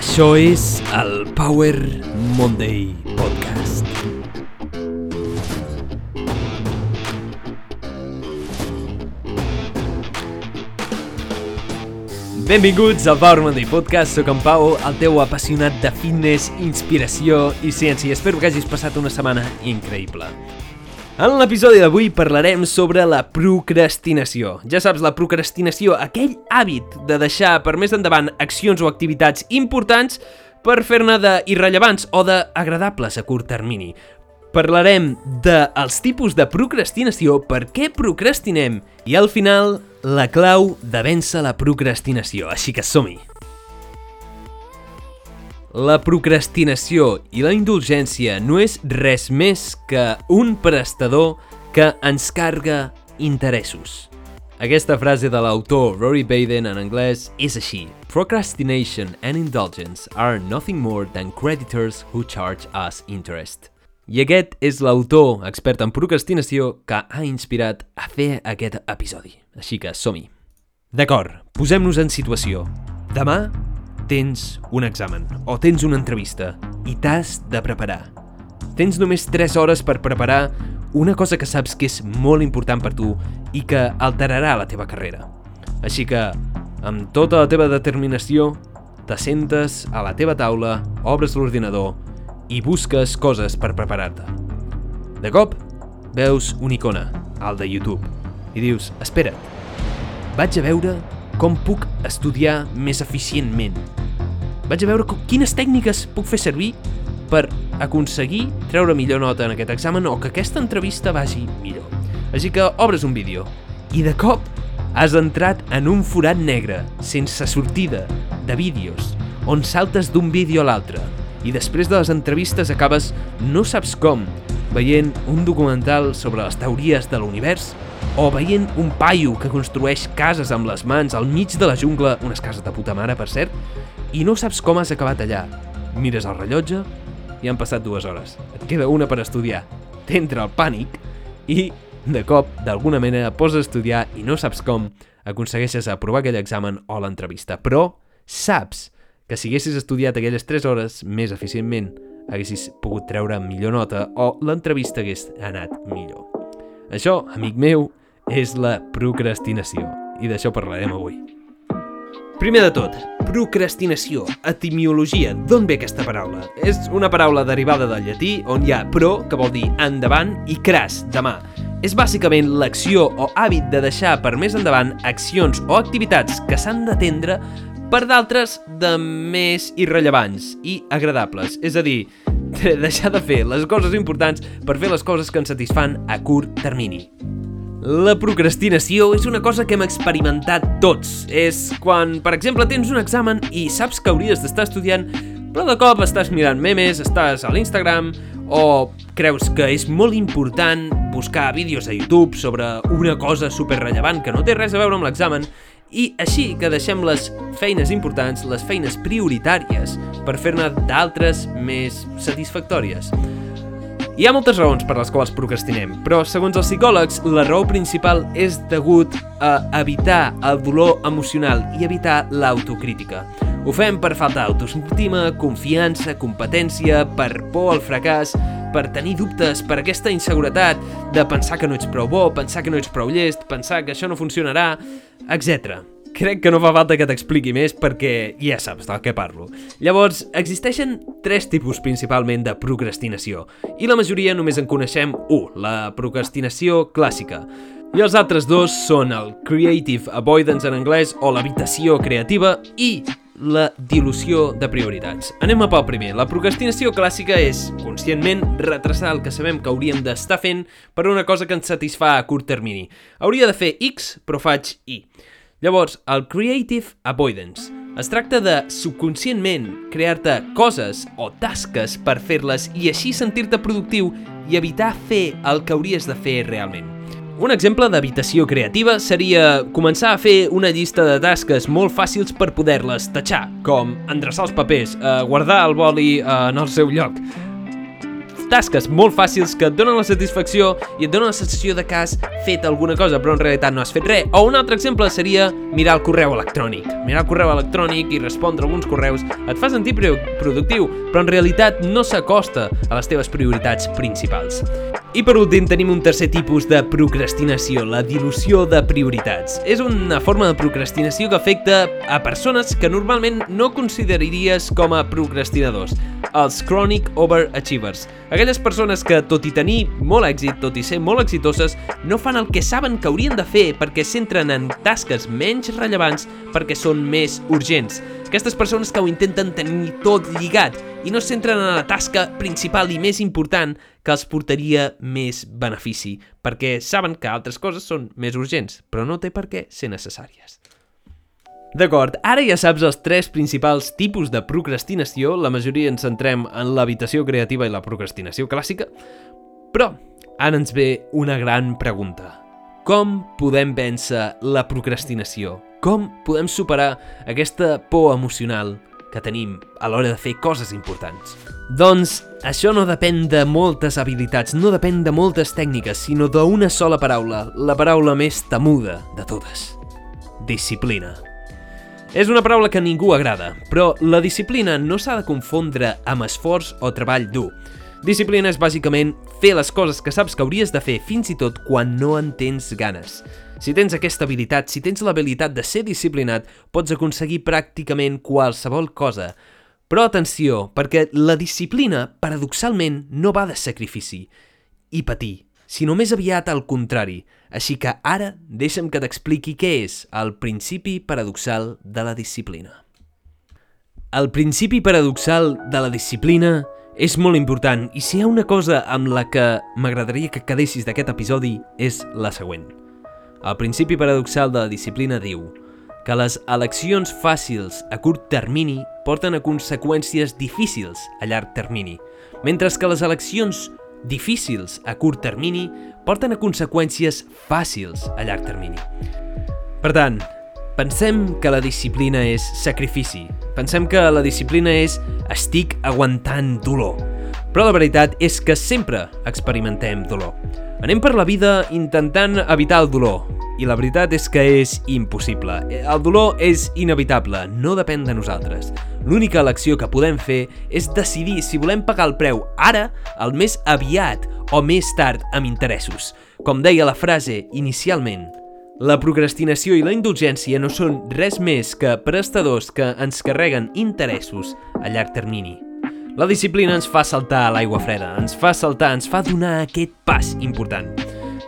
Això és el Power Monday Podcast. Benvinguts al Power Monday Podcast, sóc en Pau, el teu apassionat de fitness, inspiració i ciència. Espero que hagis passat una setmana increïble. En l'episodi d'avui parlarem sobre la procrastinació. Ja saps, la procrastinació, aquell hàbit de deixar per més endavant accions o activitats importants per fer-ne d'irrellevants o d'agradables a curt termini. Parlarem dels tipus de procrastinació, per què procrastinem i al final la clau de vèncer la procrastinació. Així que som-hi! La procrastinació i la indulgència no és res més que un prestador que ens carga interessos. Aquesta frase de l'autor Rory Baden en anglès és així. Procrastination and indulgence are nothing more than creditors who charge us interest. I aquest és l'autor expert en procrastinació que ha inspirat a fer aquest episodi. Així que som-hi. D'acord, posem-nos en situació. Demà tens un examen o tens una entrevista i t'has de preparar. Tens només 3 hores per preparar una cosa que saps que és molt important per tu i que alterarà la teva carrera. Així que, amb tota la teva determinació, t'assentes a la teva taula, obres l'ordinador i busques coses per preparar-te. De cop, veus una icona, al de YouTube, i dius, espera't, vaig a veure com puc estudiar més eficientment. Vaig a veure quines tècniques puc fer servir per aconseguir treure millor nota en aquest examen o que aquesta entrevista vagi millor. Així que obres un vídeo i de cop has entrat en un forat negre, sense sortida, de vídeos, on saltes d'un vídeo a l'altre i després de les entrevistes acabes no saps com, veient un documental sobre les teories de l'univers o veient un paio que construeix cases amb les mans al mig de la jungla, unes cases de puta mare, per cert, i no saps com has acabat allà. Mires el rellotge i han passat dues hores. Et queda una per estudiar. T'entra el pànic i, de cop, d'alguna manera, poses a estudiar i no saps com aconsegueixes aprovar aquell examen o l'entrevista. Però saps que si haguessis estudiat aquelles 3 hores més eficientment, haguessis pogut treure millor nota o l'entrevista hagués anat millor. Això, amic meu, és la procrastinació, i d'això parlarem avui. Primer de tot, procrastinació, etimologia, d'on ve aquesta paraula? És una paraula derivada del llatí, on hi ha pro, que vol dir endavant, i cras, demà. És bàsicament l'acció o hàbit de deixar per més endavant accions o activitats que s'han d'atendre per d'altres de més irrellevants i agradables. És a dir, de deixar de fer les coses importants per fer les coses que ens satisfan a curt termini. La procrastinació és una cosa que hem experimentat tots. És quan, per exemple, tens un examen i saps que hauries d'estar estudiant, però de cop estàs mirant memes, estàs a l'Instagram o creus que és molt important buscar vídeos a YouTube sobre una cosa super rellevant que no té res a veure amb l'examen i així que deixem les feines importants, les feines prioritàries, per fer-ne d'altres més satisfactòries. Hi ha moltes raons per les quals procrastinem, però segons els psicòlegs, la raó principal és degut a evitar el dolor emocional i evitar l'autocrítica. Ho fem per falta d'autoestima, confiança, competència, per por al fracàs, per tenir dubtes, per aquesta inseguretat de pensar que no ets prou bo, pensar que no ets prou llest, pensar que això no funcionarà, etc. Crec que no fa falta que t'expliqui més perquè ja saps del que parlo. Llavors, existeixen tres tipus principalment de procrastinació i la majoria només en coneixem un, la procrastinació clàssica. I els altres dos són el creative avoidance en anglès o l'habitació creativa i la dilució de prioritats. Anem a pel primer. La procrastinació clàssica és, conscientment, retrasar el que sabem que hauríem d'estar fent per una cosa que ens satisfà a curt termini. Hauria de fer X, però faig Y. Llavors, el Creative Avoidance es tracta de subconscientment crear-te coses o tasques per fer-les i així sentir-te productiu i evitar fer el que hauries de fer realment. Un exemple d'habitació creativa seria començar a fer una llista de tasques molt fàcils per poder-les tatxar, com endreçar els papers, eh, guardar el boli eh, en el seu lloc, tasques molt fàcils que et donen la satisfacció i et donen la sensació de que has fet alguna cosa, però en realitat no has fet res. O un altre exemple seria mirar el correu electrònic. Mirar el correu electrònic i respondre alguns correus et fa sentir productiu, però en realitat no s'acosta a les teves prioritats principals. I per últim tenim un tercer tipus de procrastinació, la dilució de prioritats. És una forma de procrastinació que afecta a persones que normalment no consideraries com a procrastinadors els Chronic Overachievers. Aquelles persones que, tot i tenir molt èxit, tot i ser molt exitoses, no fan el que saben que haurien de fer perquè s'entren en tasques menys rellevants perquè són més urgents. Aquestes persones que ho intenten tenir tot lligat i no s'entren en la tasca principal i més important que els portaria més benefici, perquè saben que altres coses són més urgents, però no té per què ser necessàries. D'acord, ara ja saps els tres principals tipus de procrastinació, la majoria ens centrem en l'habitació creativa i la procrastinació clàssica, però ara ens ve una gran pregunta. Com podem vèncer la procrastinació? Com podem superar aquesta por emocional que tenim a l'hora de fer coses importants? Doncs això no depèn de moltes habilitats, no depèn de moltes tècniques, sinó d'una sola paraula, la paraula més temuda de totes. Disciplina. És una paraula que ningú agrada, però la disciplina no s'ha de confondre amb esforç o treball dur. Disciplina és bàsicament fer les coses que saps que hauries de fer fins i tot quan no en tens ganes. Si tens aquesta habilitat, si tens l'habilitat de ser disciplinat, pots aconseguir pràcticament qualsevol cosa. Però atenció, perquè la disciplina, paradoxalment, no va de sacrifici i patir, sinó més aviat al contrari. Així que ara deixa'm que t'expliqui què és el principi paradoxal de la disciplina. El principi paradoxal de la disciplina és molt important i si hi ha una cosa amb la que m'agradaria que quedessis d'aquest episodi és la següent. El principi paradoxal de la disciplina diu que les eleccions fàcils a curt termini porten a conseqüències difícils a llarg termini, mentre que les eleccions difícils a curt termini porten a conseqüències fàcils a llarg termini. Per tant, pensem que la disciplina és sacrifici. Pensem que la disciplina és estic aguantant dolor. Però la veritat és que sempre experimentem dolor. Anem per la vida intentant evitar el dolor, i la veritat és que és impossible. El dolor és inevitable, no depèn de nosaltres. L'única elecció que podem fer és decidir si volem pagar el preu ara, el més aviat o més tard amb interessos. Com deia la frase inicialment, la procrastinació i la indulgència no són res més que prestadors que ens carreguen interessos a llarg termini. La disciplina ens fa saltar a l'aigua freda, ens fa saltar, ens fa donar aquest pas important.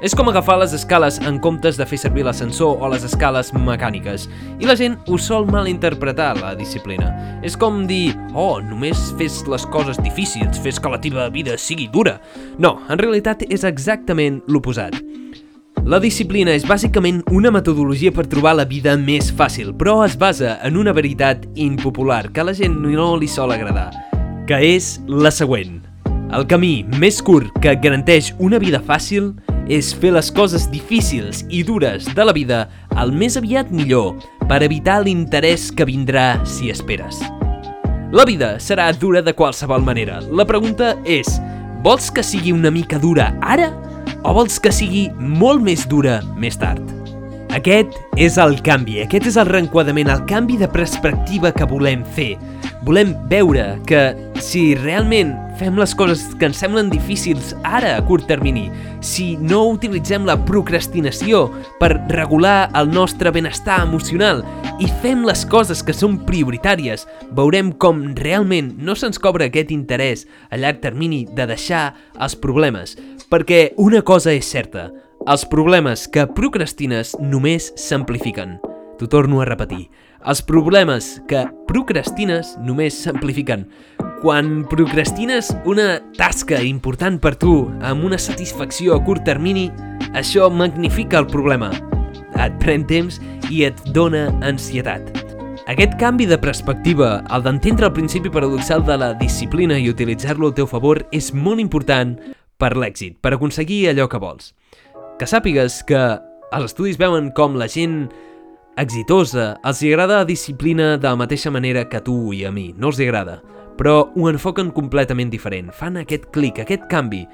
És com agafar les escales en comptes de fer servir l'ascensor o les escales mecàniques. I la gent ho sol malinterpretar, la disciplina. És com dir, oh, només fes les coses difícils, fes que la teva vida sigui dura. No, en realitat és exactament l'oposat. La disciplina és bàsicament una metodologia per trobar la vida més fàcil, però es basa en una veritat impopular que a la gent no li sol agradar, que és la següent. El camí més curt que garanteix una vida fàcil és fer les coses difícils i dures de la vida el més aviat millor per evitar l'interès que vindrà si esperes. La vida serà dura de qualsevol manera. La pregunta és, vols que sigui una mica dura ara o vols que sigui molt més dura més tard? Aquest és el canvi, aquest és el reenquadrament, el canvi de perspectiva que volem fer. Volem veure que si realment fem les coses que ens semblen difícils ara a curt termini, si no utilitzem la procrastinació per regular el nostre benestar emocional i fem les coses que són prioritàries, veurem com realment no se'ns cobra aquest interès a llarg termini de deixar els problemes. Perquè una cosa és certa, els problemes que procrastines només s'amplifiquen. T'ho torno a repetir. Els problemes que procrastines només s'amplifiquen. Quan procrastines una tasca important per tu amb una satisfacció a curt termini, això magnifica el problema. Et pren temps i et dona ansietat. Aquest canvi de perspectiva, el d'entendre el principi paradoxal de la disciplina i utilitzar-lo al teu favor, és molt important per l'èxit, per aconseguir allò que vols. Que sàpigues que els estudis veuen com la gent exitosa els agrada la disciplina de la mateixa manera que tu i a mi, no els agrada però ho enfoquen completament diferent. Fan aquest clic, aquest canvi.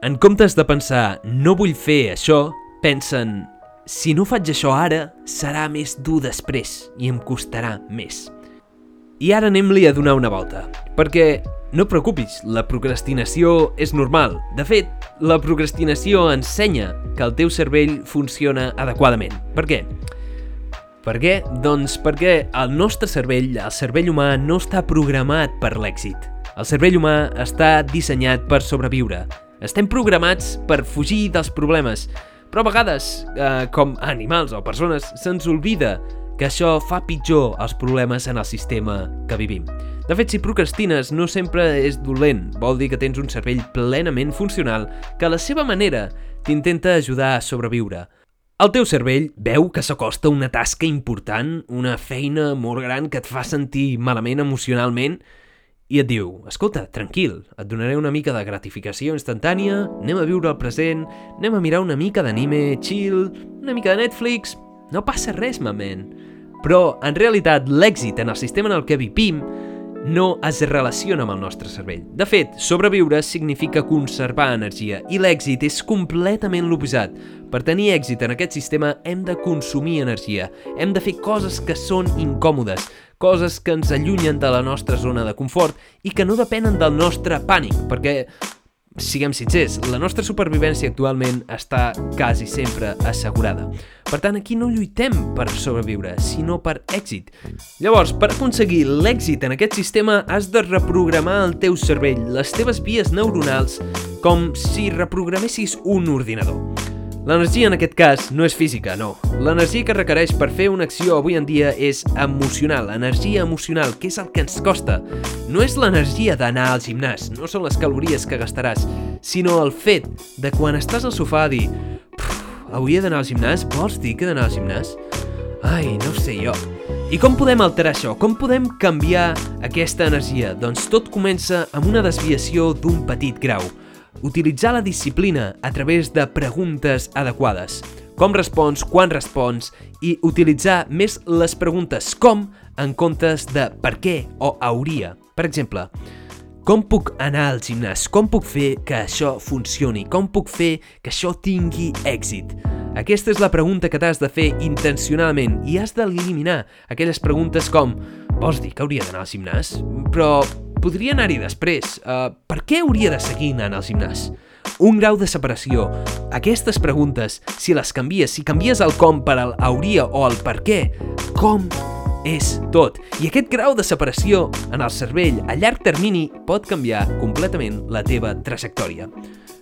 En comptes de pensar, no vull fer això, pensen, si no faig això ara, serà més dur després i em costarà més. I ara anem-li a donar una volta, perquè no preocupis, la procrastinació és normal. De fet, la procrastinació ensenya que el teu cervell funciona adequadament. Per què? Per què? Doncs perquè el nostre cervell, el cervell humà, no està programat per l'èxit. El cervell humà està dissenyat per sobreviure. Estem programats per fugir dels problemes, però a vegades, eh, com animals o persones, se'ns oblida que això fa pitjor els problemes en el sistema que vivim. De fet, si procrastines no sempre és dolent, vol dir que tens un cervell plenament funcional que a la seva manera t'intenta ajudar a sobreviure. El teu cervell veu que s'acosta una tasca important, una feina molt gran que et fa sentir malament emocionalment i et diu, escolta, tranquil, et donaré una mica de gratificació instantània, anem a viure el present, anem a mirar una mica d'anime chill, una mica de Netflix, no passa res, mamen. Però, en realitat, l'èxit en el sistema en el que vivim no es relaciona amb el nostre cervell. De fet, sobreviure significa conservar energia i l'èxit és completament l'oposat. Per tenir èxit en aquest sistema hem de consumir energia, hem de fer coses que són incòmodes, coses que ens allunyen de la nostra zona de confort i que no depenen del nostre pànic, perquè siguem sincers, la nostra supervivència actualment està quasi sempre assegurada. Per tant, aquí no lluitem per sobreviure, sinó per èxit. Llavors, per aconseguir l'èxit en aquest sistema, has de reprogramar el teu cervell, les teves vies neuronals, com si reprogramessis un ordinador. L'energia en aquest cas no és física, no. L'energia que requereix per fer una acció avui en dia és emocional, energia emocional, que és el que ens costa. No és l'energia d'anar al gimnàs, no són les calories que gastaràs, sinó el fet de quan estàs al sofà dir hauria d'anar al gimnàs? Vols dir que he d'anar al gimnàs? Ai, no sé jo. I com podem alterar això? Com podem canviar aquesta energia? Doncs tot comença amb una desviació d'un petit grau – utilitzar la disciplina a través de preguntes adequades. Com respons, quan respons i utilitzar més les preguntes com en comptes de per què o hauria. Per exemple, com puc anar al gimnàs? Com puc fer que això funcioni? Com puc fer que això tingui èxit? Aquesta és la pregunta que t'has de fer intencionalment i has d'eliminar aquelles preguntes com Vols dir que hauria d'anar al gimnàs? Però podria anar-hi després. Uh, per què hauria de seguir anant al gimnàs? Un grau de separació. Aquestes preguntes, si les canvies, si canvies el com per el hauria o el per què, com és tot. I aquest grau de separació en el cervell a llarg termini pot canviar completament la teva trajectòria.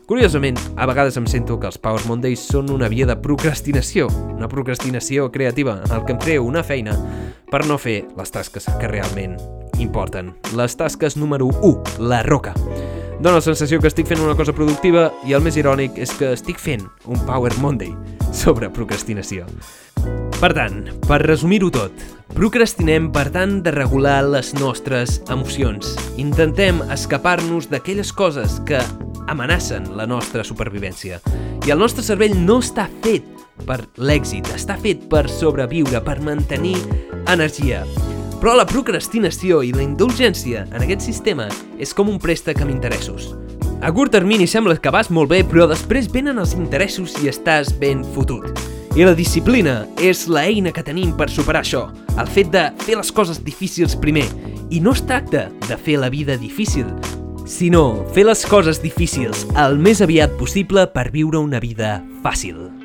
Curiosament, a vegades em sento que els Power Mondays són una via de procrastinació, una procrastinació creativa en el que em creo una feina per no fer les tasques que realment importen. Les tasques número 1, la roca. Dóna la sensació que estic fent una cosa productiva i el més irònic és que estic fent un Power Monday sobre procrastinació. Per tant, per resumir-ho tot, procrastinem per tant de regular les nostres emocions. Intentem escapar-nos d'aquelles coses que amenacen la nostra supervivència. I el nostre cervell no està fet per l'èxit, està fet per sobreviure, per mantenir energia. Però la procrastinació i la indulgència en aquest sistema és com un préstec amb interessos. A curt termini sembla que vas molt bé, però després venen els interessos i estàs ben fotut. I la disciplina és la eina que tenim per superar això, el fet de fer les coses difícils primer. I no es tracta de fer la vida difícil, sinó fer les coses difícils el més aviat possible per viure una vida fàcil.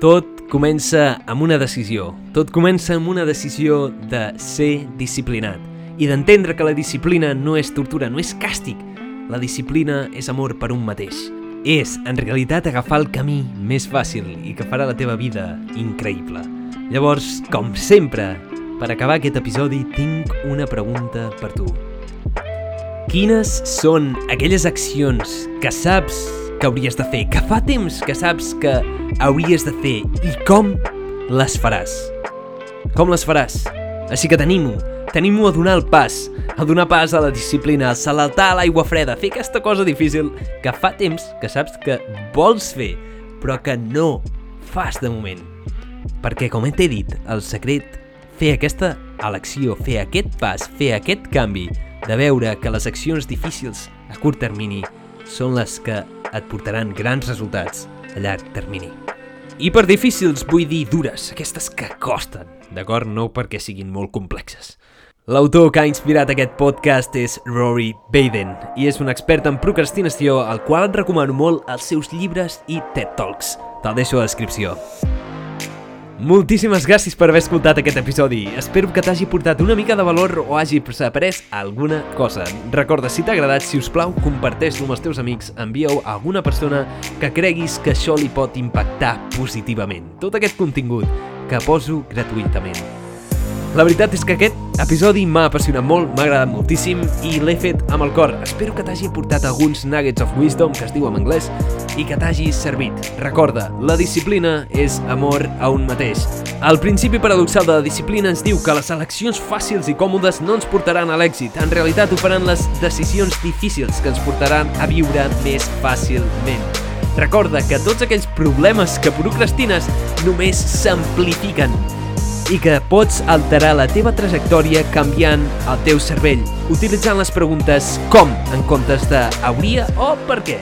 Tot comença amb una decisió. Tot comença amb una decisió de ser disciplinat i d'entendre que la disciplina no és tortura, no és càstig. La disciplina és amor per un mateix. És, en realitat, agafar el camí més fàcil i que farà la teva vida increïble. Llavors, com sempre, per acabar aquest episodi, tinc una pregunta per tu. Quines són aquelles accions que saps que hauries de fer, que fa temps que saps que hauries de fer i com les faràs. Com les faràs? Així que t'animo, t'animo a donar el pas, a donar pas a la disciplina, a saltar a l'aigua freda, a fer aquesta cosa difícil que fa temps que saps que vols fer, però que no fas de moment. Perquè, com t'he dit, el secret, fer aquesta elecció, fer aquest pas, fer aquest canvi, de veure que les accions difícils a curt termini són les que et portaran grans resultats a llarg termini. I per difícils vull dir dures, aquestes que costen, d'acord? No perquè siguin molt complexes. L'autor que ha inspirat aquest podcast és Rory Baden i és un expert en procrastinació al qual et recomano molt els seus llibres i TED Talks. Te'l deixo a la descripció. Moltíssimes gràcies per haver escoltat aquest episodi. Espero que t'hagi portat una mica de valor o hagi après alguna cosa. Recorda, si t'ha agradat, si us plau, comparteix-lo amb els teus amics, envia-ho a alguna persona que creguis que això li pot impactar positivament. Tot aquest contingut que poso gratuïtament. La veritat és que aquest episodi m'ha apassionat molt, m'ha agradat moltíssim i l'he fet amb el cor. Espero que t'hagi portat alguns nuggets of wisdom, que es diu en anglès, i que t'hagi servit. Recorda, la disciplina és amor a un mateix. El principi paradoxal de la disciplina ens diu que les eleccions fàcils i còmodes no ens portaran a l'èxit. En realitat ho faran les decisions difícils que ens portaran a viure més fàcilment. Recorda que tots aquells problemes que procrastines només s'amplifiquen i que pots alterar la teva trajectòria canviant el teu cervell, utilitzant les preguntes com en comptes de hauria o per què.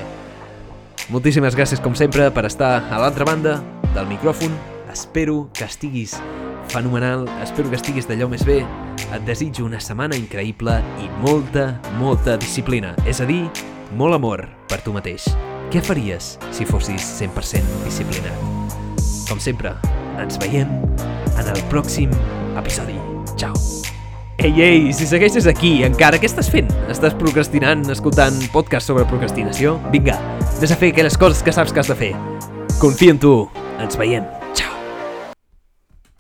Moltíssimes gràcies, com sempre, per estar a l'altra banda del micròfon. Espero que estiguis fenomenal, espero que estiguis d'allò més bé. Et desitjo una setmana increïble i molta, molta disciplina. És a dir, molt amor per tu mateix. Què faries si fossis 100% disciplinat? Com sempre, ens veiem el pròxim episodi. Ciao! Ei, ei, si segueixes aquí, encara, què estàs fent? Estàs procrastinant, escoltant podcast sobre procrastinació? Vinga, vés a fer aquelles coses que saps que has de fer. Confia en tu. Ens veiem.